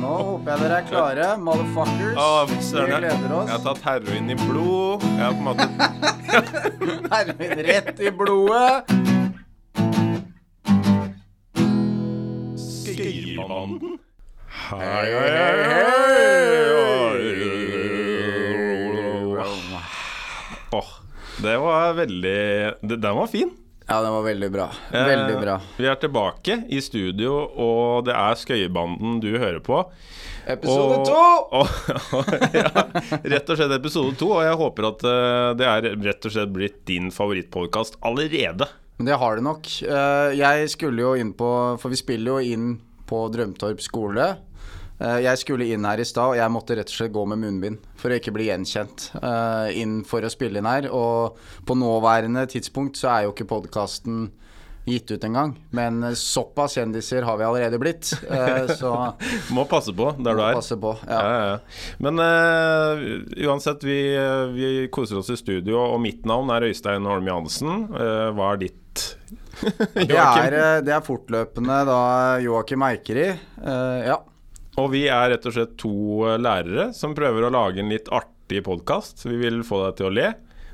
nå håper jeg dere er klare, motherfuckers. Vi gleder oss. jeg har tatt heroin i blod. Jeg har på en måte Heroin rett i blodet. Skøyerbanden. Hei, hei, hei. Oh, det var veldig det- Den var fin. Ja, den var veldig bra. Eh, Veldig bra. Vi er tilbake i studio, og det er Skøyebanden du hører på. Episode Og- to! Og, ja, rett og slett episode to, og jeg håper at eh, det er rett og slett blitt din favorittpodkast allerede. Men det har det nok. Eh, Jeg skulle jo inn på For vi spiller jo inn på Drømtorp skole. Eh, Jeg skulle inn her i stad, og jeg måtte rett og slett gå med munnbind for å ikke bli gjenkjent eh, inn for å spille inn her. Og på nåværende tidspunkt så er jo ikke podkasten gitt ut engang. Men eh, såpass kjendiser har vi allerede blitt, så Må passe på der du er. passe på. Ja. Ja. Ja. Men uh, uansett, vi, vi koser oss i studio, og mitt navn er Øystein Holm Johansen. Uh, hva er ditt? Det er, det er fortløpende da Joakim Eikeri. Uh, Ja. Og vi er rett og slett to eh, lærere som prøver å lage en litt artig podkast. Vi vil få deg til å le.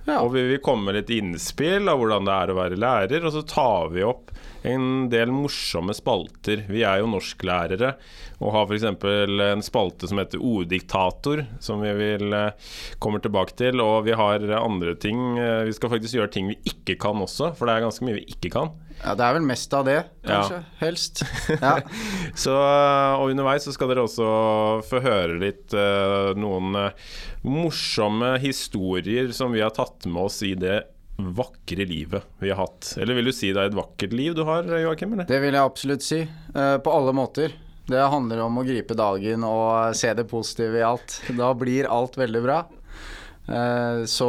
Ja. Og vi vil komme med litt innspill av hvordan det er å være lærer. Og så tar vi opp en del morsomme spalter. Vi er jo norsklærere og har f.eks. en spalte som heter Orddiktator, som vi vil kommer tilbake til. Og vi har andre ting. Eh, Vi skal faktisk gjøre ting vi ikke kan også, for det er ganske mye vi ikke kan. Ja, det er vel mest av det, kanskje. Helst. Ja. Så, eh, og underveis så skal dere også få høre litt uh, noen uh, morsomme historier som vi har tatt med oss i det vakre livet vi har hatt. Eller vil du si det er et vakkert liv du har, Joakim? eller? Det vil jeg absolutt si. Uh, på alle måter. Det handler om å gripe dagen og se det positive i alt. Da blir alt veldig bra. Så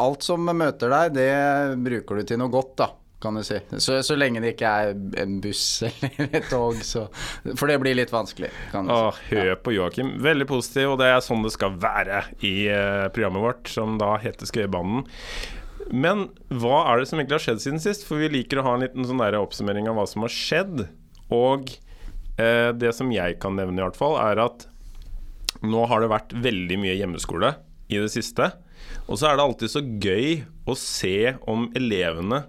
alt som møter deg, det bruker du til noe godt, da, kan du si. Så, så lenge det ikke er en buss eller et tog, så For det blir litt vanskelig, kan du si. Åh, hør på Joakim. Veldig positiv, og det er sånn det skal være i eh, programmet vårt, som da heter Skøyebanen. Men hva er det som egentlig har skjedd siden sist? For vi liker å ha en liten sånn der oppsummering av hva som har skjedd. Og eh, det som jeg kan nevne, i hvert fall, er at nå har det vært veldig mye hjemmeskole i det siste. Og så er det alltid så gøy å se om elevene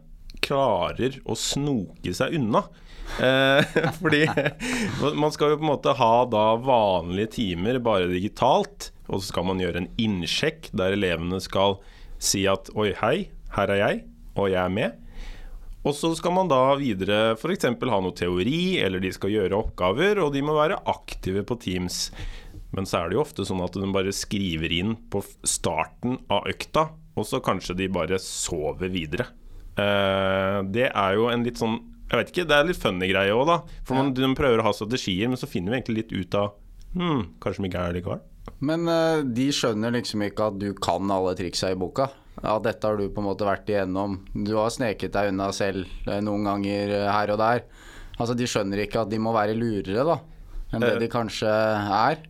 klarer å snoke seg unna. Eh, fordi man skal jo på en måte ha da vanlige timer bare digitalt, og så skal man gjøre en innsjekk der elevene skal si at oi, hei, her er jeg, og jeg er med. Og så skal man da videre f.eks. ha noe teori, eller de skal gjøre oppgaver, og de må være aktive på Teams. Men så er det jo ofte sånn at de bare skriver inn på starten av økta, og så kanskje de bare sover videre. Eh, det er jo en litt sånn Jeg vet ikke, det er litt funny greie òg, da. For man, de prøver å ha strategier, men så finner vi egentlig litt ut av Hm, kanskje vi ikke er det likevel. Men uh, de skjønner liksom ikke at du kan alle triksa i boka. Ja, dette har du på en måte vært igjennom. Du har sneket deg unna selv eh, noen ganger her og der. Altså De skjønner ikke at de må være lurere da enn det de kanskje er.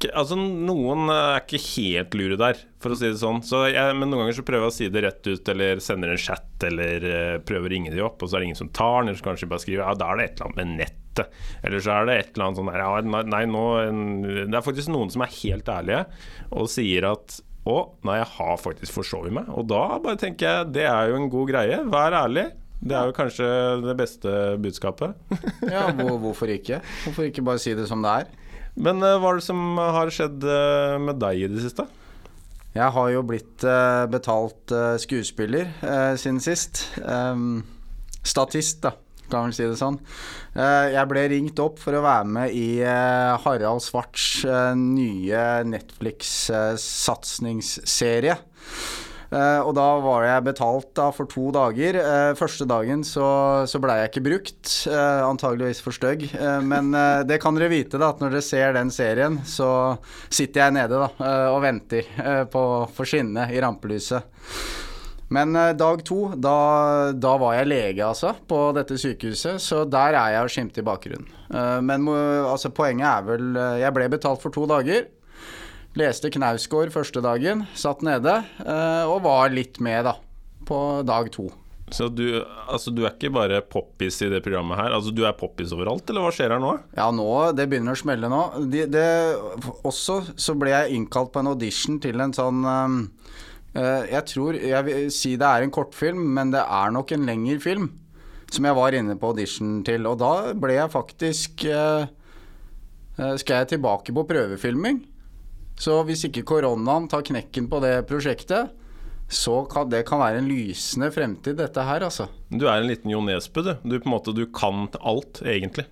Ikke, altså Noen eh, er ikke helt lure der, for å si det sånn. Så jeg, men noen ganger så prøver jeg å si det rett ut, eller sender en chat, eller eh, prøver å ringe de opp, og så er det ingen som tar den, eller så kanskje de bare skriver ja, da er det et eller annet med nettet. Eller så er det et eller annet sånn ja, nei, nå en- Det er faktisk noen som er helt ærlige og sier at å, nei, jeg har faktisk forsovet meg. Og da bare tenker jeg det er jo en god greie. Vær ærlig. Det er jo kanskje det beste budskapet. Ja, hvor, Hvorfor ikke? Hvorfor ikke bare si det som det er? Men eh, hva er det som har skjedd eh, med deg i det siste? Jeg har jo blitt eh, betalt eh, skuespiller eh, siden sist. Ehm, statist, da, kan vel si det sånn. Eh, jeg ble ringt opp for å være med i eh, Harald Svarts eh, nye Netflix-satsingsserie. Eh, og da var jeg betalt da for to dager. Eh, første dagen så, så blei jeg ikke brukt, eh, antageligvis for stygg. Men det kan dere vite, da, at når dere ser den serien, så sitter jeg nede da, og venter på for skinnet i rampelyset. Men dag to, da, da var jeg lege, altså, på dette sykehuset. Så der er jeg og skimter i bakgrunnen. Men altså, poenget er vel Jeg ble betalt for to dager. Leste Knausgård første dagen, satt nede, eh, og var litt med, da, på dag to. Så du, altså, du er ikke bare poppis i det programmet her? Altså Du er poppis overalt, eller hva skjer her nå? Ja, nå, det begynner å smelle nå. De, det, også så ble jeg innkalt på en audition til en sånn um, uh, Jeg tror Jeg vil si det er en kortfilm, men det er nok en lengre film. Som jeg var inne på audition til. Og da ble jeg faktisk uh, uh, Skal jeg tilbake på prøvefilming? Så hvis ikke koronaen tar knekken på det prosjektet, så kan det kan være en lysende fremtid, dette her, altså. Du er en liten Jo Nesbø, du. Du, på en måte, du kan alt, egentlig.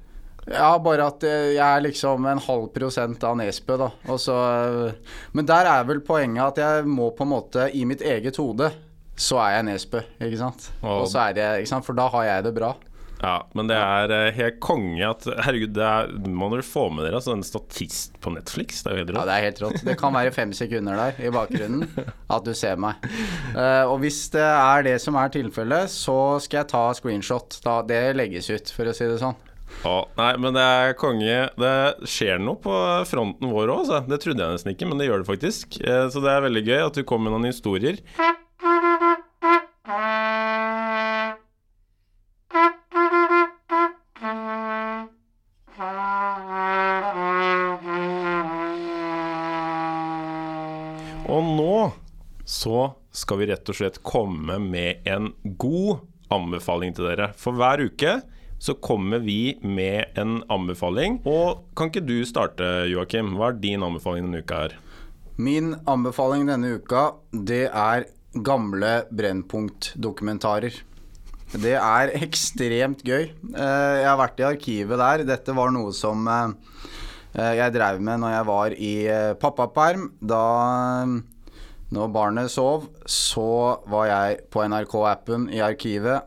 Ja, bare at eh, jeg er liksom en halv prosent av Nesbø, da. Så, eh, men der er vel poenget at jeg må på en måte i mitt eget hode så er jeg Nesbø, ikke sant. Og så er jeg, ikke sant? For da har jeg det bra. Ja, men det er uh, helt konge at Herregud, det er, må dere få med dere. Altså, en statist på Netflix. Det er jo helt rått. Ja, det er helt rått. Det kan være fem sekunder der i bakgrunnen at du ser meg. Uh, og hvis det er det som er tilfellet, så skal jeg ta screenshot. Da det legges ut, for å si det sånn. Å, nei, men det er konge. Det skjer noe på fronten vår òg, Det trodde jeg nesten ikke, men det gjør det faktisk. Uh, så det er veldig gøy at du kom med noen historier. Så skal vi rett og slett komme med en god anbefaling til dere. For hver uke så kommer vi med en anbefaling. Og kan ikke du starte, Joakim? Hva er din anbefaling denne uka her? Min anbefaling denne uka, det er gamle Brennpunkt-dokumentarer. Det er ekstremt gøy. Eh, jeg har vært i arkivet der. Dette var noe som eh, Eh, jeg drev med når jeg var i pappaperm. Da når barnet sov, så var jeg på NRK-appen i arkivet.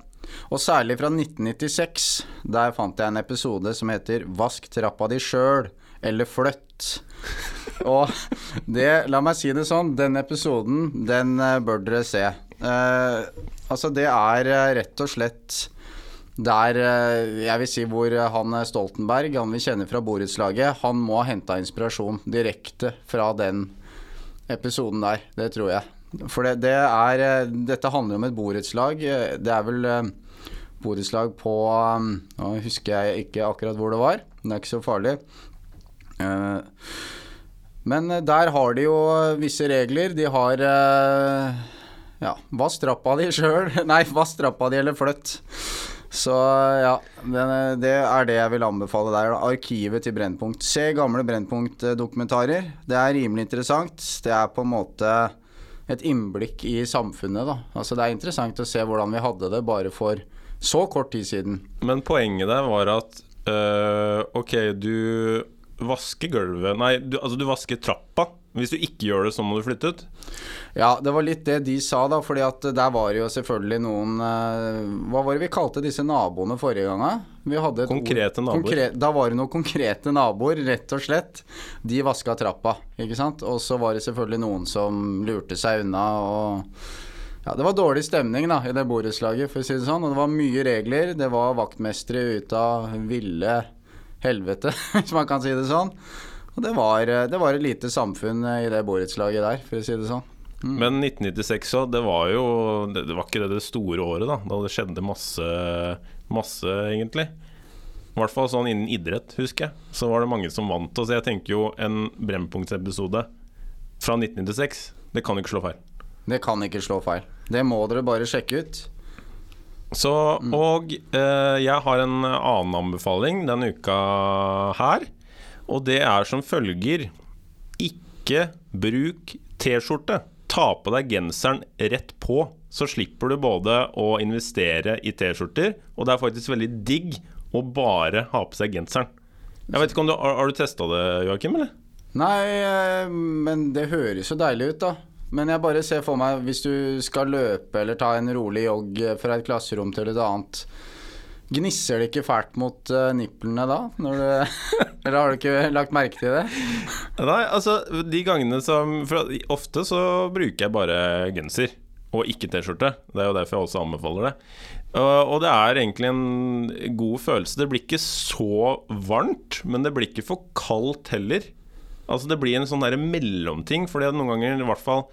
Og særlig fra 1996. Der fant jeg en episode som heter 'Vask trappa di sjøl', eller 'Flytt'. Og det, la meg si det sånn, den episoden, den eh, bør dere se. Eh, altså, det er rett og slett der eh, jeg vil si hvor han Stoltenberg, han vi kjenner fra borettslaget, han må ha henta inspirasjon direkte fra den episoden der. Det tror jeg. For det, det er eh, Dette handler om et borettslag. Det er vel eh, borettslag på Nå husker jeg ikke akkurat hvor det var. Det er ikke så farlig. Men der har de jo visse regler. De har ja, vass trappa di sjøl. Nei, vass trappa di eller flytt. Så ja, det er det jeg vil anbefale der. Arkivet til Brennpunkt. Se gamle Brennpunkt-dokumentarer. Det er rimelig interessant. Det er på en måte et innblikk i samfunnet, da. Altså det er interessant å se hvordan vi hadde det bare for så kort tid siden. Men poenget der var at øh, ok, du vasker gulvet Nei, du, altså du vasker trappa. Hvis du ikke gjør det, så må du flytte ut? Ja, det var litt det de sa, da. fordi at der var jo selvfølgelig noen uh, Hva var det vi kalte disse naboene forrige gang? konkrete naboer. Konkret, da var det noen konkrete naboer, rett og slett. De vaska trappa, ikke sant. Og så var det selvfølgelig noen som lurte seg unna og ja, Det var dårlig stemning da, i det borettslaget, for å si det sånn. Og det var mye regler. Det var vaktmestere ut av ville helvete, hvis man kan si det sånn. Og det var, det var et lite samfunn i det borettslaget der, for å si det sånn. Mm. Men 1996 òg, det var jo det, det, var ikke det, det store året, da. Da det skjedde masse, masse egentlig. I hvert fall sånn innen idrett, husker jeg. Så var det mange som vant. Og så jeg tenker jo en Brennpunkt-episode fra 1996, det kan ikke slå feil. Det kan ikke slå feil. Det må dere bare sjekke ut. Så, mm. og eh, jeg har en annen anbefaling denne uka her. Og det er som følger Ikke bruk T-skjorte ta på deg genseren rett på, så slipper du både å investere i T-skjorter, og det er faktisk veldig digg å bare ha på seg genseren. Jeg vet ikke om du, Har, har du testa det, Joakim? eller? Nei, eh, men det høres jo deilig ut, da. Men jeg bare ser for meg, hvis du skal løpe eller ta en rolig jogg fra et klasserom til et annet Gnisser det ikke fælt mot uh, nipplene da? Du, eller har du ikke lagt merke til det? Nei, altså de gangene som Ofte så bruker jeg bare genser og ikke T-skjorte. Det er jo derfor jeg også anbefaler det. Og det er egentlig en god følelse. Det blir ikke så varmt, men det blir ikke for kaldt heller. Altså Det blir en sånn der mellomting, fordi noen ganger, i hvert fall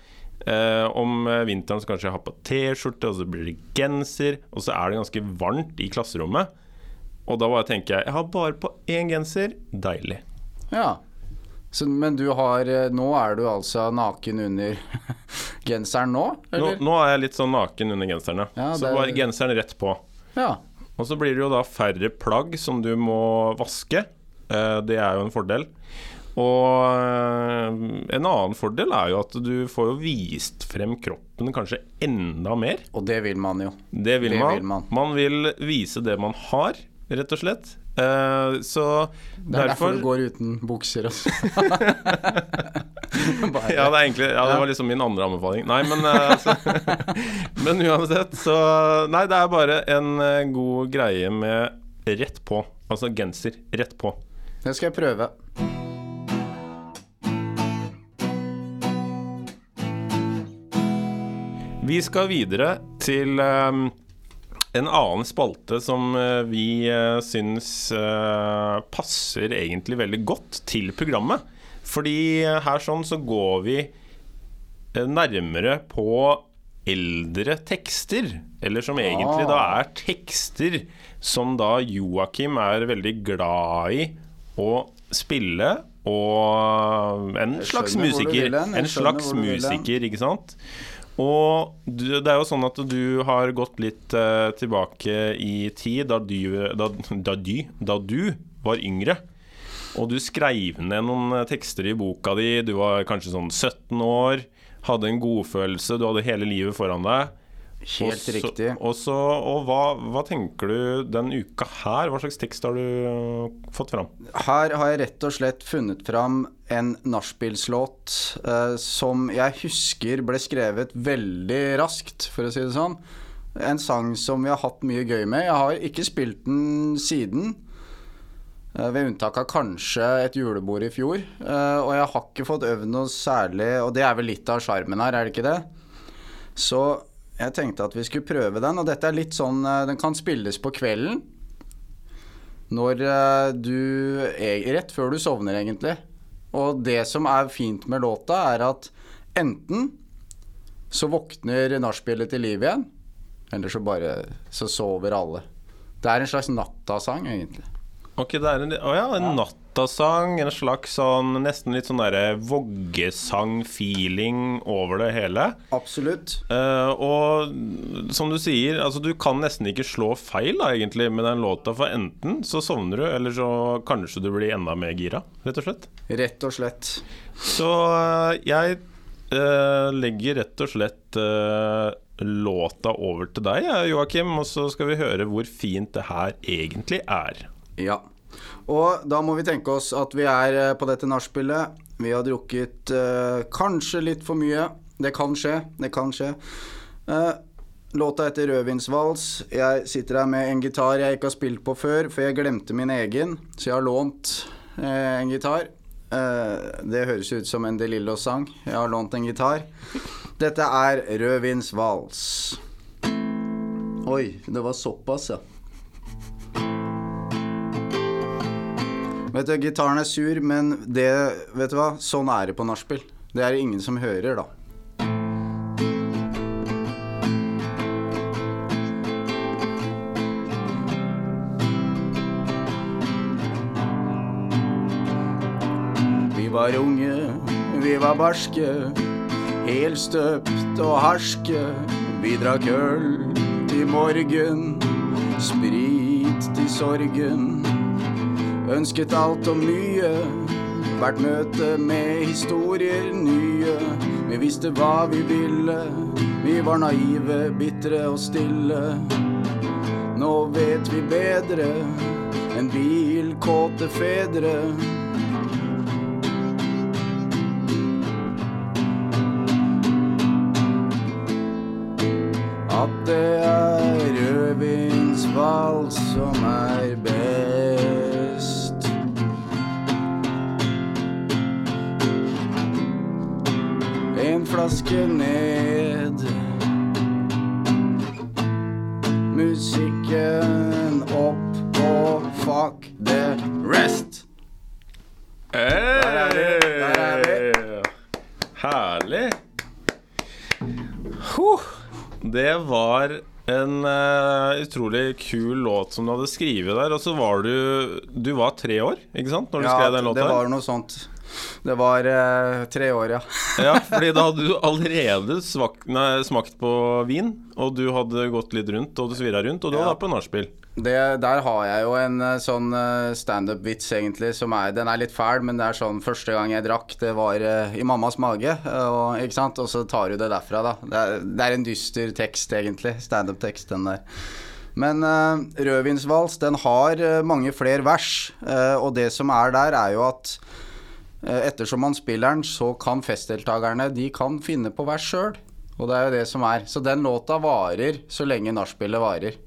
Eh, om eh, vinteren så kanskje jeg har på T-skjorte, og så blir det genser, og så er det ganske varmt i klasserommet. Og da bare tenker jeg jeg har bare på én genser. Deilig. Ja. Så, men du har eh, Nå er du altså naken under genseren nå, Nå, eller? nå er jeg litt sånn naken under genseren, ja. Så det- bare genseren rett på. Ja. Og så blir det jo da færre plagg som du må vaske. Eh, det er jo en fordel. Og eh, en annen fordel er jo at du får jo vist frem kroppen kanskje enda mer. Og det vil man jo. Det vil, Det man. vil man. man vil vise det man har, rett og slett. Så så Det er derfor, derfor du går uten bukser også. Ja, det egentlig Ja, det var liksom min andre anbefaling. Nei, men eh, altså, Men uansett, så Nei, det er bare en eh, god greie med rett på. Altså genser rett på. Det skal jeg prøve. Vi skal videre til eh, en annen spalte som eh, vi uh, syns eh, passer egentlig veldig godt til programmet. Fordi her sånn så går vi nærmere på eldre tekster. Eller som egentlig da er tekster som da Joakim er veldig glad i å spille. Og en slags musiker. En slags musiker, ikke sant? Og du, det er jo sånn at du har gått litt eh, tilbake i tid, da du, da, da, du, da du var yngre. Og du skrev ned noen eh, tekster i boka di. Du var kanskje sånn 17 år, hadde en godfølelse, du hadde hele livet foran deg. Helt også, riktig. Også, og hva, hva tenker du den uka her? Hva slags tekst har du eh, fått fram? Her har jeg rett og slett funnet fram en nachspielslåt uh, som jeg husker ble skrevet veldig raskt, for å si det sånn. En sang som vi har hatt mye gøy med. Jeg har ikke spilt den siden. eh, Ved unntak av kanskje et julebord i fjor. Eh, Og jeg har ikke fått øvd noe særlig, og det er vel litt av sjarmen her, er det ikke det? Så jeg tenkte at vi skulle prøve den, og dette er litt sånn Den kan spilles på kvelden. Når du e- Rett før du sovner, egentlig. Og det som er fint med låta, er at enten så våkner nachspielet til liv igjen, eller så bare så sover alle. Det er en slags nattasang, egentlig. Ok, det er en, oh ja, en nattasang, en slags sånn nesten litt sånn derre voggesang-feeling over det hele. Absolutt. Uh, og som du sier, altså du kan nesten ikke slå feil da, egentlig med den låta, for enten så sovner du, eller så kanskje du blir enda mer gira, rett og slett. Rett og slett. Så uh, jeg uh, legger rett og slett låta over til deg, Joakim, og så skal vi høre hvor fint det her egentlig er. Ja. Og da må vi tenke oss at vi er eh, på dette nachspielet. Vi har drukket eh, kanskje litt for mye. Det kan skje. Det kan skje. Eh, låta heter 'Rødvinsvals'. Jeg sitter her med en gitar jeg ikke har spilt på før, for jeg glemte min egen, så jeg har lånt eh, en gitar. Eh, det høres ut som en De Lillos-sang. Jeg har lånt en gitar. Dette er 'Rødvinsvals'. Oi, det var såpass, ja. Vet du, Gitaren er sur, men det, vet du hva? sånn er det på nachspiel. Det er det ingen som hører, da. Vi var unge, vi var barske, helstøpt og harske. Vi drakk øl til morgen, sprit til sorgen. Ønsket alt og mye. Hvert møte med historier nye. Vi visste hva vi ville. Vi var naive, bitre og stille. Nå vet vi bedre enn bilkåte fedre. At det er rødvinsvals som er Flaske ned. Musikken opp og fuck the rest. Hey! er vi, der er Herlig. det var en uh, utrolig kul låt som du hadde skrevet der. Og så var du Du var tre år, ikke sant? Når du skrev den låta? det var noe sånt. Det var eh, tre år, ja. ja, fordi da hadde du allerede svak, nei, smakt på vin, og du hadde gått litt rundt, og du svirra rundt, og du Ja. var på nachspiel. Det, der har jeg jo en eh, sånn eh, standup-vits, egentlig, som er Den er litt fæl, men det er sånn Første gang jeg drakk, det var uh, i mammas mage, og, ikke sant? Og så tar du det derfra, da. Det er, det er en dyster tekst, egentlig. Standup-tekst, den der. Men uh, Rødvinsvals, den har mange flere vers, uh, og det som er der, er jo at ettersom man spiller den, så kan festdeltakerne De kan finne på vers sjøl. Og det er jo det som er. Så den låta varer så lenge nachspielet varer.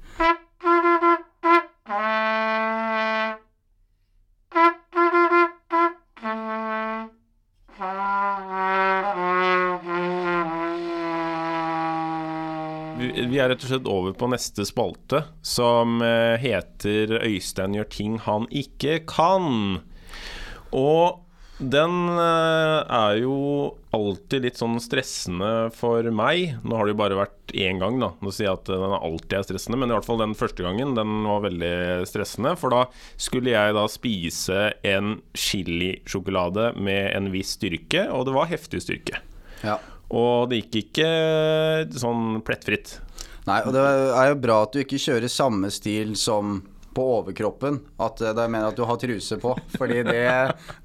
Vi er rett og slett over på neste spalte, som eh, heter 'Øystein gjør ting han ikke kan'. Og den eh, er jo alltid litt sånn stressende for meg. Nå har det jo bare vært én gang, da. Nå sier jeg at den alltid er stressende, men i hvert fall den første gangen den var veldig stressende. For da skulle jeg da spise en chilisjokolade med en viss styrke, og det var heftig styrke. Ja. Og det gikk ikke sånn plettfritt. Nei, og det er jo bra at du ikke kjører samme stil som på overkroppen. At eh, det mener at du har truse på. Fordi det,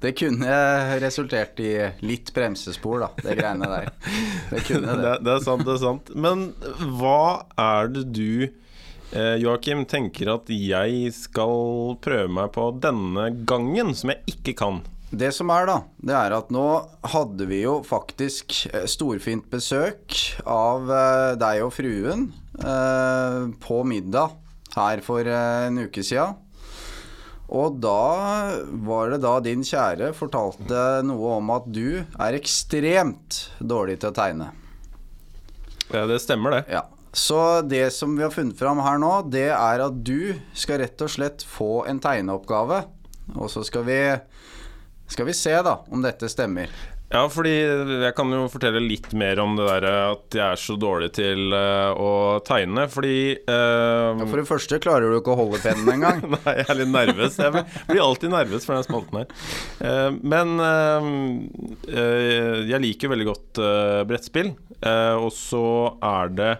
det kunne resultert i litt bremsespor, da. Det greiene der. Det Det, det. er sant, det er sant. Men hva er det du eh, Joakim tenker at jeg skal prøve meg på denne gangen, som jeg ikke kan? Det som er, da, det er at nå hadde vi jo faktisk eh, storfint besøk av deg og fruen eh, på middag her for eh, en uke sia. Og da var det da din kjære fortalte noe om at du er ekstremt dårlig til å tegne. Ja, det stemmer, det. Ja. Så det som vi har funnet fram her nå, det er at du skal rett og slett få en tegneoppgave. Og så skal vi, skal vi se da om dette stemmer. Ja, fordi jeg kan jo fortelle litt mer om det der at jeg er så dårlig til uh, å tegne, fordi eh, For det første klarer du ikke å holde pennen engang. Nei, jeg er litt nervøs. Jeg blir- alltid nervøs for den spalten her. Uh, men eh, eh, jeg liker veldig godt eh, brettspill. Eh, og så er det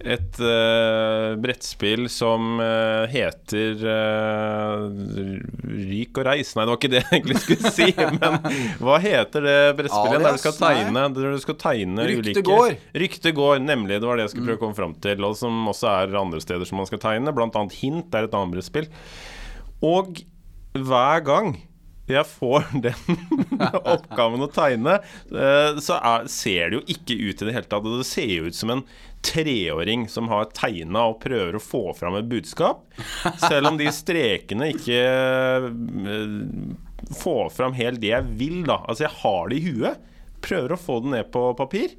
et uh, brettspill som uh, heter uh, Ryk og reis Nei, det var ikke det jeg egentlig skulle si. Men hva heter det brettspillet der du skal tegne, der du skal tegne Rykte ulike går. Rykte går, nemlig. Det var det jeg skulle prøve å komme fram til. Og som også er andre steder som man skal tegne. Blant annet Hint er et annet brettspill. Og hver gang jeg får den oppgaven å tegne, eh, så er, ser det jo ikke ut i det hele tatt. Det ser jo ut som en treåring som har tegna og prøver å få fram et budskap. Selv om de strekene ikke eh, får fram helt det jeg vil, da. Altså, jeg har det i huet. Prøver å få det ned på papir.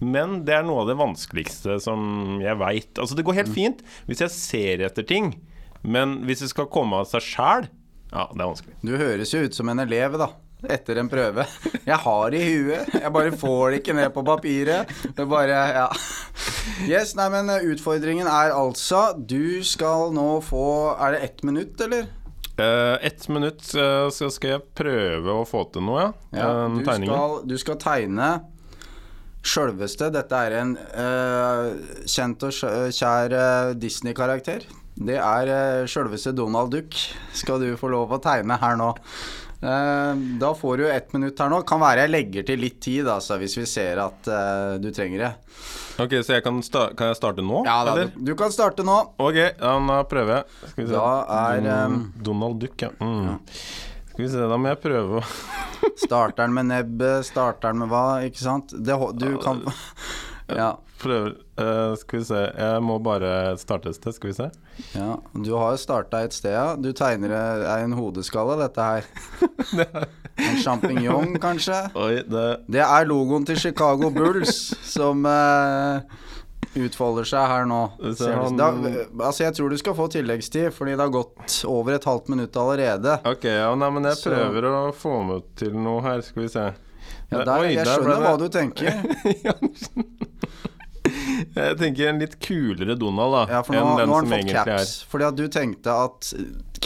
Men det er noe av det vanskeligste som jeg veit. Altså, det går helt fint hvis jeg ser etter ting, men hvis det skal komme av seg sjæl, ja, det er vanskelig. Du høres jo ut som en elev, da. Etter en prøve. Jeg har det i huet, jeg bare får det ikke ned på papiret. Det bare, ja. Yes, nei, men eh, utfordringen er altså Du skal nå få Er det ett minutt, eller? Uh, Ett minutt uh, så skal jeg prøve å få til noe, ja. Ja, um, du, skal, du skal tegne sjølveste Dette er en uh, kjent og kjær Disney-karakter. Det er uh, sjølveste Donald Duck. Skal du få lov å tegne her nå. Uh, da får du ett minutt her nå. Kan være jeg legger til litt tid, altså, hvis vi ser at uh, du trenger det. Ok, Så jeg kan, kan jeg starte nå? Ja da, du, du kan starte nå. Ok, ja, da prøver jeg. Skal vi se. Da er, ehm, Donald Duck, ja. Mm. Skal vi se, da må jeg prøve å Starter den med nebbet, starter den med hva, ikke sant? Det, du kan Ja. Prøve uh, Skal vi se, jeg må bare starte et sted, skal vi se. Ja, Du har jo starta et sted, ja. Du tegner er en hodeskalle, dette her. En sjampinjong, kanskje? Oi, det Det er logoen til Chicago Bulls som uh, utfolder seg her nå. Han- Da, altså, jeg tror du skal få tilleggstid, fordi det har gått over et halvt minutt allerede. Ok, ja, nei, men jeg Så- prøver å få meg til noe her, skal vi se. Ja, Der- oi, jeg skjønner det- hva du tenker. Jeg tenker en litt kulere Donald, da. Ja, for nå, enn den nå har som han fått caps. Fordi at du tenkte at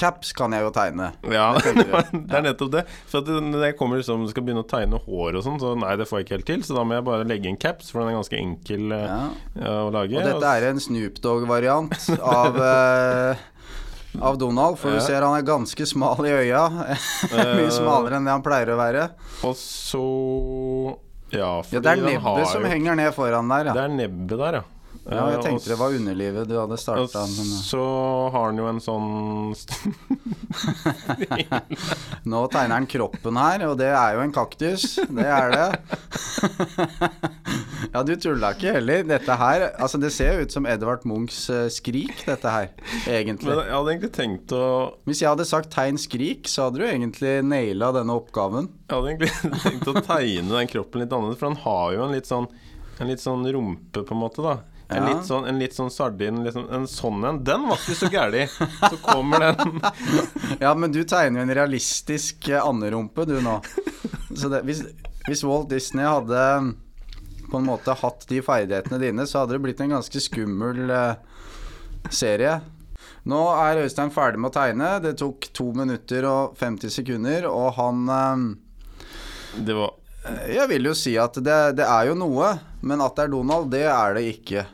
caps kan jeg jo tegne. er. Ja, det, det er nettopp det. For at når jeg kommer liksom skal begynne å tegne hår og sånn, så nei, det får jeg ikke helt til. Så da må jeg bare legge inn caps, for den er ganske enkel eh, Ja. ja, å lage. Og dette er en Snoop Dogg-variant av eh, av Donald, for Ja. du ser han er ganske smal i øya. Mye smalere enn det han pleier å være. Og så Ja, Ja, Det er nebbet som henger ned foran der, Det er nebbet der, ja. Ja jeg Eh, tenkte det var underlivet du hadde starta Men... så har han jo en sånn Nå tegner han kroppen her, og det er jo en kaktus. Det er det. ja, du tulla ikke heller. Dette her Altså, det ser jo ut som Edvard Munchs eh, Skrik, dette her, egentlig. Men jeg hadde egentlig tenkt å Hvis jeg hadde sagt tegn skrik, så hadde du egentlig naila denne oppgaven. Jeg hadde egentlig tenkt å tegne den kroppen litt annerledes, for han har jo en litt sånn En litt sånn rumpe, på en måte, da. En, litt, sånn, en litt sånn sardin, liksom, en sånn en. Den var ikke så gæren. Så kommer den Ja, men du tegner jo en realistisk eh, anderumpe, du nå. Så det, hvis, hvis Walt Disney hadde på en måte hatt de ferdighetene dine, så hadde det blitt en ganske skummel eh, serie. Nå er Øystein ferdig med å tegne. Det tok to minutter og 50 sekunder, og han eh, Det var Jeg vil jo si at det, det er jo noe, men at det er Donald, det er det ikke.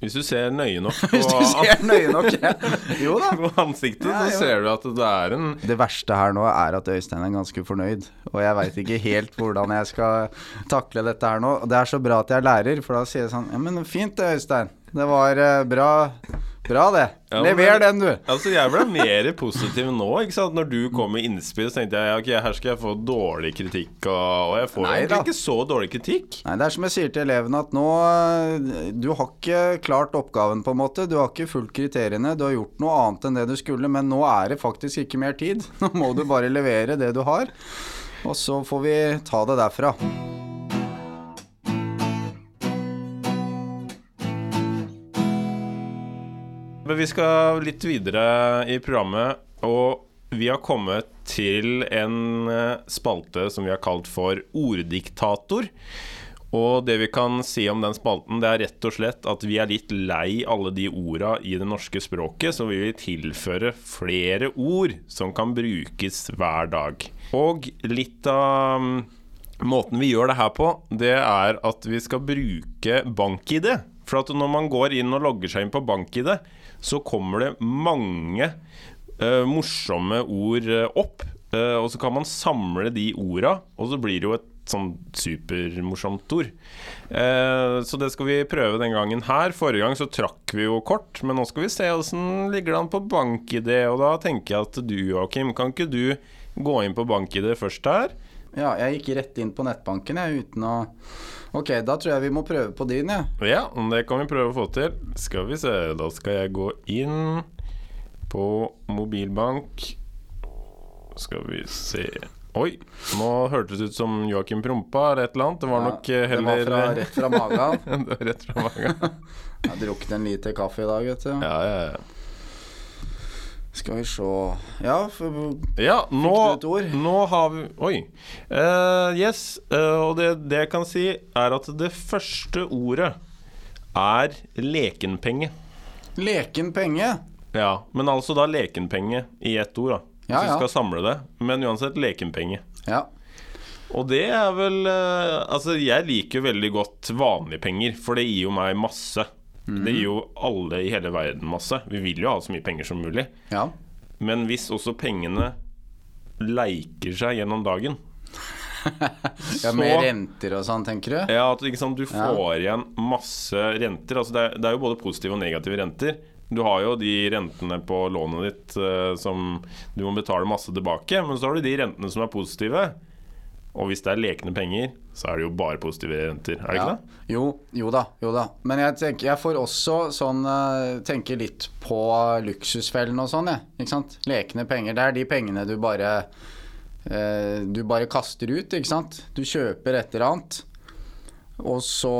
Hvis du ser nøye nok på, ser nøye nok. Jo da. på ansiktet, Ja, så ser du at det er en Det verste her nå er at Øystein er ganske fornøyd, og jeg veit ikke helt hvordan jeg skal takle dette her nå. Det er så bra at jeg er lærer, for da sier jeg sånn Ja, men fint det, Øystein. Det var uh, bra, bra det. Ja, Lever den, du. Altså, jeg ble mer positiv nå, ikke sant. Når du kom med innspill, så tenkte jeg ok, her skal jeg få dårlig kritikk, og, jeg får Nei egentlig da. ikke så dårlig kritikk. Nei, det er som jeg sier til elevene, at nå Du har ikke klart oppgaven, på en måte. Du har ikke fulgt kriteriene. Du har gjort noe annet enn det du skulle, men nå er det faktisk ikke mer tid. Nå må du bare levere det du har, og så får vi ta det derfra. Men vi skal litt videre i programmet, og vi har kommet til en eh, spalte som vi har kalt for Orddiktator. Og det vi kan si om den spalten, det er rett og slett at vi er litt lei alle de orda i det norske språket, så vi vil tilføre flere ord som kan brukes hver dag. Og litt av mm, måten vi gjør det her på, det er at vi skal bruke bank-ID. For at når man går inn og logger seg inn på bank-ID, så kommer det mange uh, morsomme ord eh, opp. Uh, og så kan man samle de orda, og så blir det jo et sånn supermorsomt ord. Uh, så det skal vi prøve den gangen her. Forrige gang så trakk vi jo kort, men nå skal vi se åssen ligger det an på bank-ID. Og da tenker jeg at du, Joakim, kan ikke du gå inn på bank-ID først her? Ja, jeg gikk rett inn på nettbanken jeg, uten å Ok, da tror jeg vi må prøve på din, jeg. Ja, det kan vi prøve å få til. Skal vi se, da skal jeg gå inn på mobilbank. Skal vi se Oi, nå hørtes det ut som Joakim prompa eller et eller annet. Det var nok heller Det heller var fra, rett fra magen. det var rett fra magen. Jeg har drukket en liter kaffe i dag, vet du. Ja, ja, ja. Skal vi se Ja, for, Ja, nå, du et ord? nå har vi Oi. Uh, yes. Uh, og det, det jeg kan si, er at det første ordet er lekenpenge. Lekenpenge? Ja, men altså da lekenpenge i ett ord, da. Hvis Ja, ja. skal samle det. Men uansett lekenpenge. Ja. Og det er vel uh, Altså, jeg liker jo veldig godt vanlige penger, for det gir jo meg masse. Mhm. Det gir jo alle i hele verden masse. Vi vil jo ha så mye penger som mulig. ja. Men hvis også pengene leiker seg gjennom dagen ja med renter og sånn, tenker du? Ja, at liksom, du får igjen masse renter. Altså, det, er, det er jo både positive og negative renter. Du har jo de rentene på lånet ditt eh, som du må betale masse tilbake, men så har du de rentene som er positive. Og hvis det er lekende penger, så er det jo bare positive renter, er det Ja. ikke det? Jo, jo da, jo da. Men jeg tenker Jeg får også sånn eh, tenke litt på luksusfellen og sånn, jeg. Ikke sant? Lekende penger. Det er de pengene du bare eh, Du bare kaster ut, ikke sant? Du kjøper et eller annet. Og så,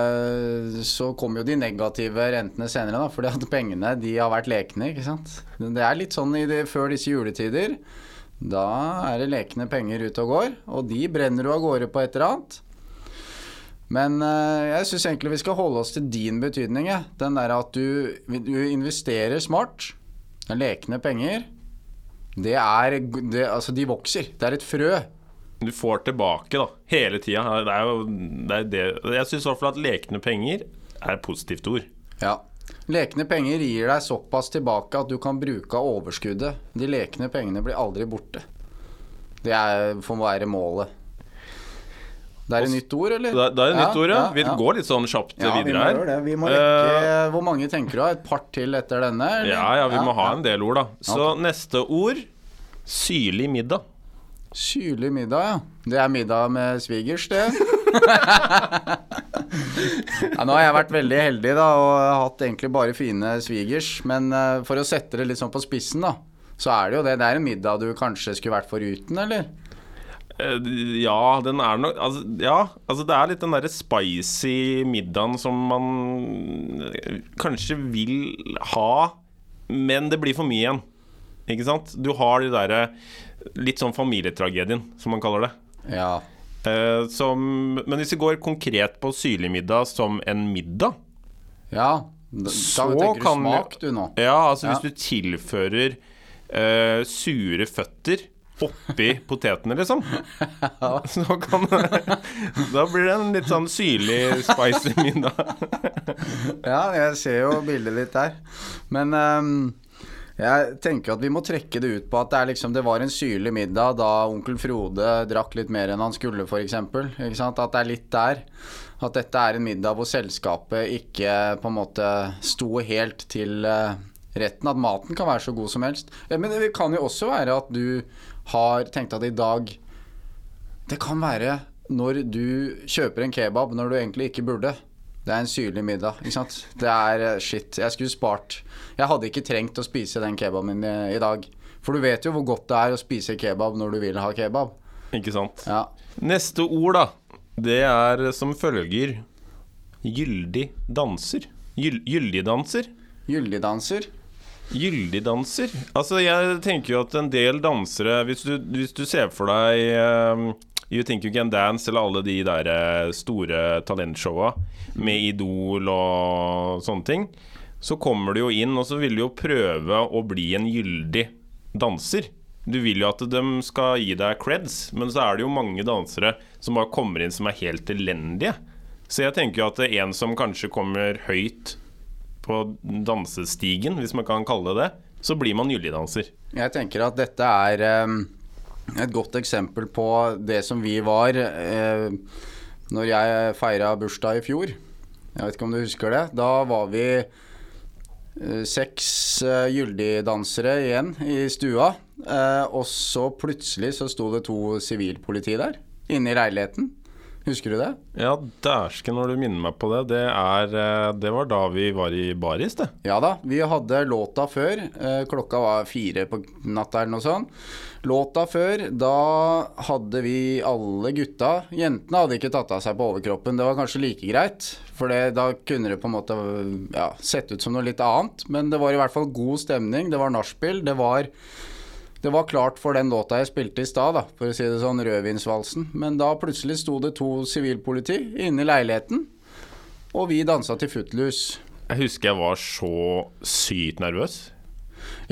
eh, så kommer jo de negative rentene senere, da. Fordi at pengene de har vært lekne, ikke sant. Det er litt sånn i det, før disse juletider. Da er det lekende penger ute og går, og de brenner du av gårde på et eller annet. Men eh, jeg syns egentlig vi skal holde oss til din betydning. Den der at du, du investerer smart. Lekne penger. Det er det, Altså, de vokser. Det er et frø. Du får tilbake da, hele tida. Det er jo det er det. Jeg syns i hvert fall at lekne penger er et positivt ord. Ja. Lekne penger gir deg såpass tilbake at du kan bruke av overskuddet. De lekne pengene blir aldri borte. Det er, får være målet. Det er et nytt ord, eller? Det, det er et nytt ord, ja. Vi ja. går litt sånn kjapt Ja, vi må videre her. gjøre det. Vi må rekke Hvor mange tenker du har? Et par til etter denne? eller? Ja, ja, vi må ha ja. en del ord, da. Så neste ord syrlig middag. Syrlig middag, ja. Det er middag med svigers, det. Ja, nå har jeg vært veldig heldig da, og hatt egentlig bare fine svigers. Men uh, for å sette det litt sånn på spissen, da, så er det jo det. Det er en middag du kanskje skulle vært foruten, eller? Eh, Ja, den er nok altså, Ja, altså det er litt den derre spicy middagen som man eh, kanskje vil ha, men det blir for mye igjen. Ikke sant? Du har de derre litt sånn familietragedien, som man kaller det. Ja. Eh, som, men hvis vi går konkret på syrlig middag som en middag Ja. Da, Så da tenker du kan smak, du nå. Ja, altså Ja. hvis du tilfører uh, sure føtter oppi potetene, liksom. Så kan Da blir det en litt sånn syrlig, spicy middag. Ja, jeg ser jo bildet ditt der. Men ehm, jeg tenker at vi må trekke det ut på at det, liksom, det var en syrlig middag da onkel Frode drakk litt mer enn han skulle, f.eks. At det er litt der. At dette er en middag hvor selskapet ikke på en måte sto helt til eh, retten. At maten kan være så god som helst. Eh, Men det kan jo også være at du har tenkt at i dag Det kan være når du kjøper en kebab når du egentlig ikke burde. Det er en syrlig middag, ikke sant. Det er eh, shit. Jeg skulle spart. Jeg hadde ikke trengt å spise den kebaben i, i dag. For du vet jo hvor godt det er å spise kebab når du vil ha kebab. Ikke sant? Ja. Neste ord, da. Det er som følger gyldig danser. Gyl gyldig danser. Gyldigdanser. Gyldig danser? Altså, jeg tenker jo at en del dansere Hvis du, hvis du ser for deg eh, You Think You Can Dance eller alle de der eh, store talentshowa med Idol og sånne ting, så kommer du jo inn, og så vil du jo prøve å bli en gyldig danser. Du vil jo at de skal gi deg creds, men så er det jo mange dansere som bare kommer inn som er helt elendige. Så jeg tenker jo at en som kanskje kommer høyt på dansestigen, hvis man kan kalle det det, så blir man gyldigdanser. Jeg tenker at dette er eh, et godt eksempel på det som vi var eh, når jeg feira bursdag i fjor. Jeg vet ikke om du husker det. Da var vi seks uh, gyldigdansere igjen i stua. Uh, og så plutselig så sto det to sivilpoliti der, inne i leiligheten. Husker du det? Ja, dæsken når du minner meg på det. Det, er, eh, det var da vi var i baris, det. Ja da, vi hadde låta før. Eh, klokka var fire på natta eller noe sånt. Låta før, da hadde vi alle gutta Jentene hadde ikke tatt av seg på overkroppen. Det var kanskje like greit, for det, da kunne det på en måte ja, sett ut som noe litt annet. Men det var i hvert fall god stemning. Det var nachspiel. Det var det var klart for den låta jeg spilte i stad, for å si det sånn, Rødvinsvalsen. Men da plutselig sto det to sivilpoliti inne i leiligheten, og vi dansa til footloose. Jeg husker jeg var så sykt nervøs.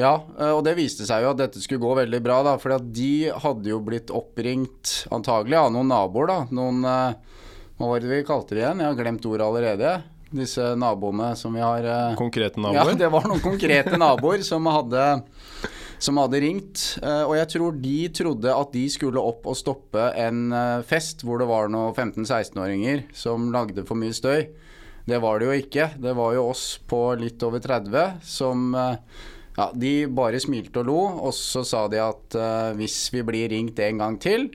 Ja, eh, og det viste seg jo at dette skulle gå veldig bra, da. For de hadde jo blitt oppringt antagelig av noen naboer, da. Noen eh, Hva var det vi kalte det igjen? Jeg har glemt ordet allerede. Disse naboene som vi har Konkrete naboer? Ja, det var noen konkrete naboer som hadde som hadde ringt. eh, Og jeg tror de trodde at de skulle opp og stoppe en eh, fest hvor det var noen 15-16-åringer som lagde for mye støy. Det var det jo ikke. Det var jo oss på litt over 30 som eh, ja, De bare smilte og lo, og så sa de at uh, hvis vi blir ringt en gang til,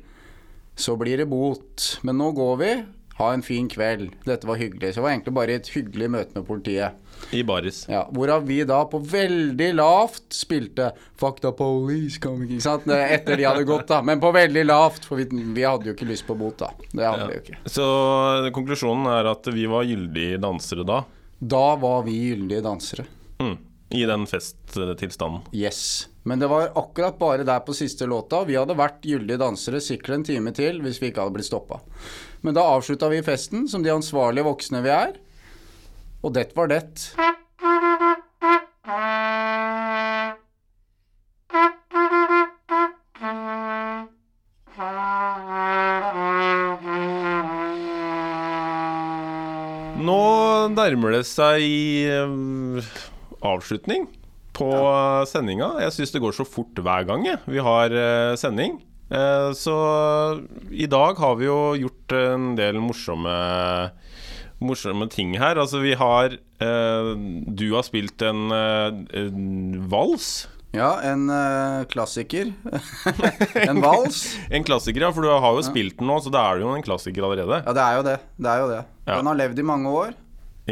så blir det bot. Men nå går vi. Ha en fin kveld. Dette var hyggelig. Så det var egentlig bare et hyggelig møte med politiet. I baris. Ja, Hvorav vi da på veldig lavt spilte 'Fuck the police coming', ikke sant? Etter de hadde gått, da. Men på veldig lavt, for vi, vi hadde jo ikke lyst på bot, da. Det hadde vi jo ikke. Så konklusjonen er at vi var gyldige dansere da. Da var vi gyldige dansere. Mm. I den festtilstanden. Yes. Men det var akkurat bare der på siste låta. Vi hadde vært gyldige dansere sikkert en time til hvis vi ikke hadde blitt stoppa. Men da avslutta vi festen som de ansvarlige voksne vi er. Og det var det. Nå nærmer det seg eh, avslutning på ja. sendinga. Jeg syns det går så fort hver gang jeg. vi har eh, sending. Eh, så i dag har vi jo gjort en del morsomme Morsomme ting her. Altså, vi har eh, Du har spilt en, en vals. Ja, en eh, klassiker. en vals. En klassiker, ja, for du har jo spilt den nå, så da er det jo en klassiker allerede. Ja, det er jo det. Det er jo det. Ja. Den har levd i mange år,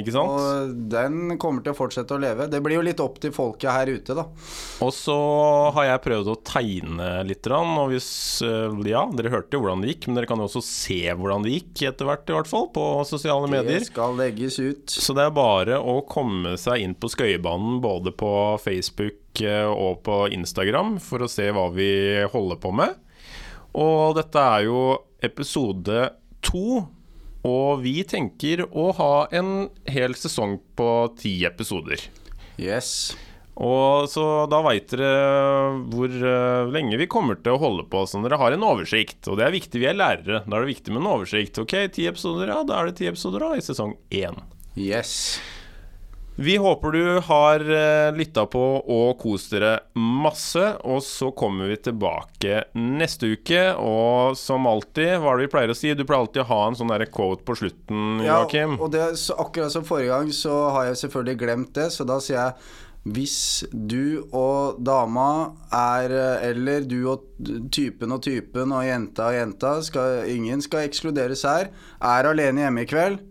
Ikke sant? og den kommer til å fortsette å leve. Det blir jo litt opp til folket her ute, da. Og så har jeg prøvd å tegne litt. Og hvis eh, Ja, dere hørte jo hvordan det gikk, men dere kan jo også se hvordan det gikk etter hvert, i hvert fall, på sosiale medier. Det skal legges ut. Så det er bare å komme seg inn på Skøyebanen både på Facebook eh, og på Instagram for å se hva vi holder på med. Og dette er jo episode to. Og vi tenker å ha en hel sesong på ti episoder. Yes. Og så da veit dere hvor eh, lenge vi kommer til å holde på, så dere har en oversikt. Og det er viktig, vi er lærere. Da er det viktig med en oversikt. Ok, ti episoder, ja, da er det ti episoder da i sesong én. Yes. Vi håper du har uh, lytta på og kost dere masse. Og så kommer vi tilbake neste uke. Og som alltid, hva er det vi pleier å si? Du pleier alltid å ha en sånn der quote på slutten, Ja, og det, så akkurat som forrige gang, så har jeg selvfølgelig glemt det, så da sier jeg hvis du og dama er Eller du og typen og typen og jenta og jenta skal, Ingen skal ekskluderes her. Er alene hjemme i kveld.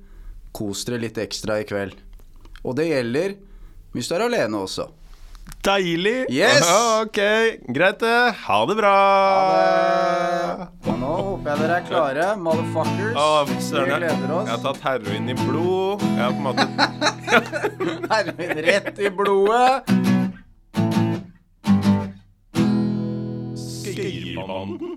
Kos dere litt ekstra i kveld. Og det gjelder hvis du er alene også. Deilig! Yes! Ok, greit det. Ha det bra! Ha det. Og nå håper jeg dere er klare, motherfuckers. Å, Vi gleder oss. jeg har tatt heroin i blod. Jeg har på en måte Heroin rett i blodet. Skøyerbanden.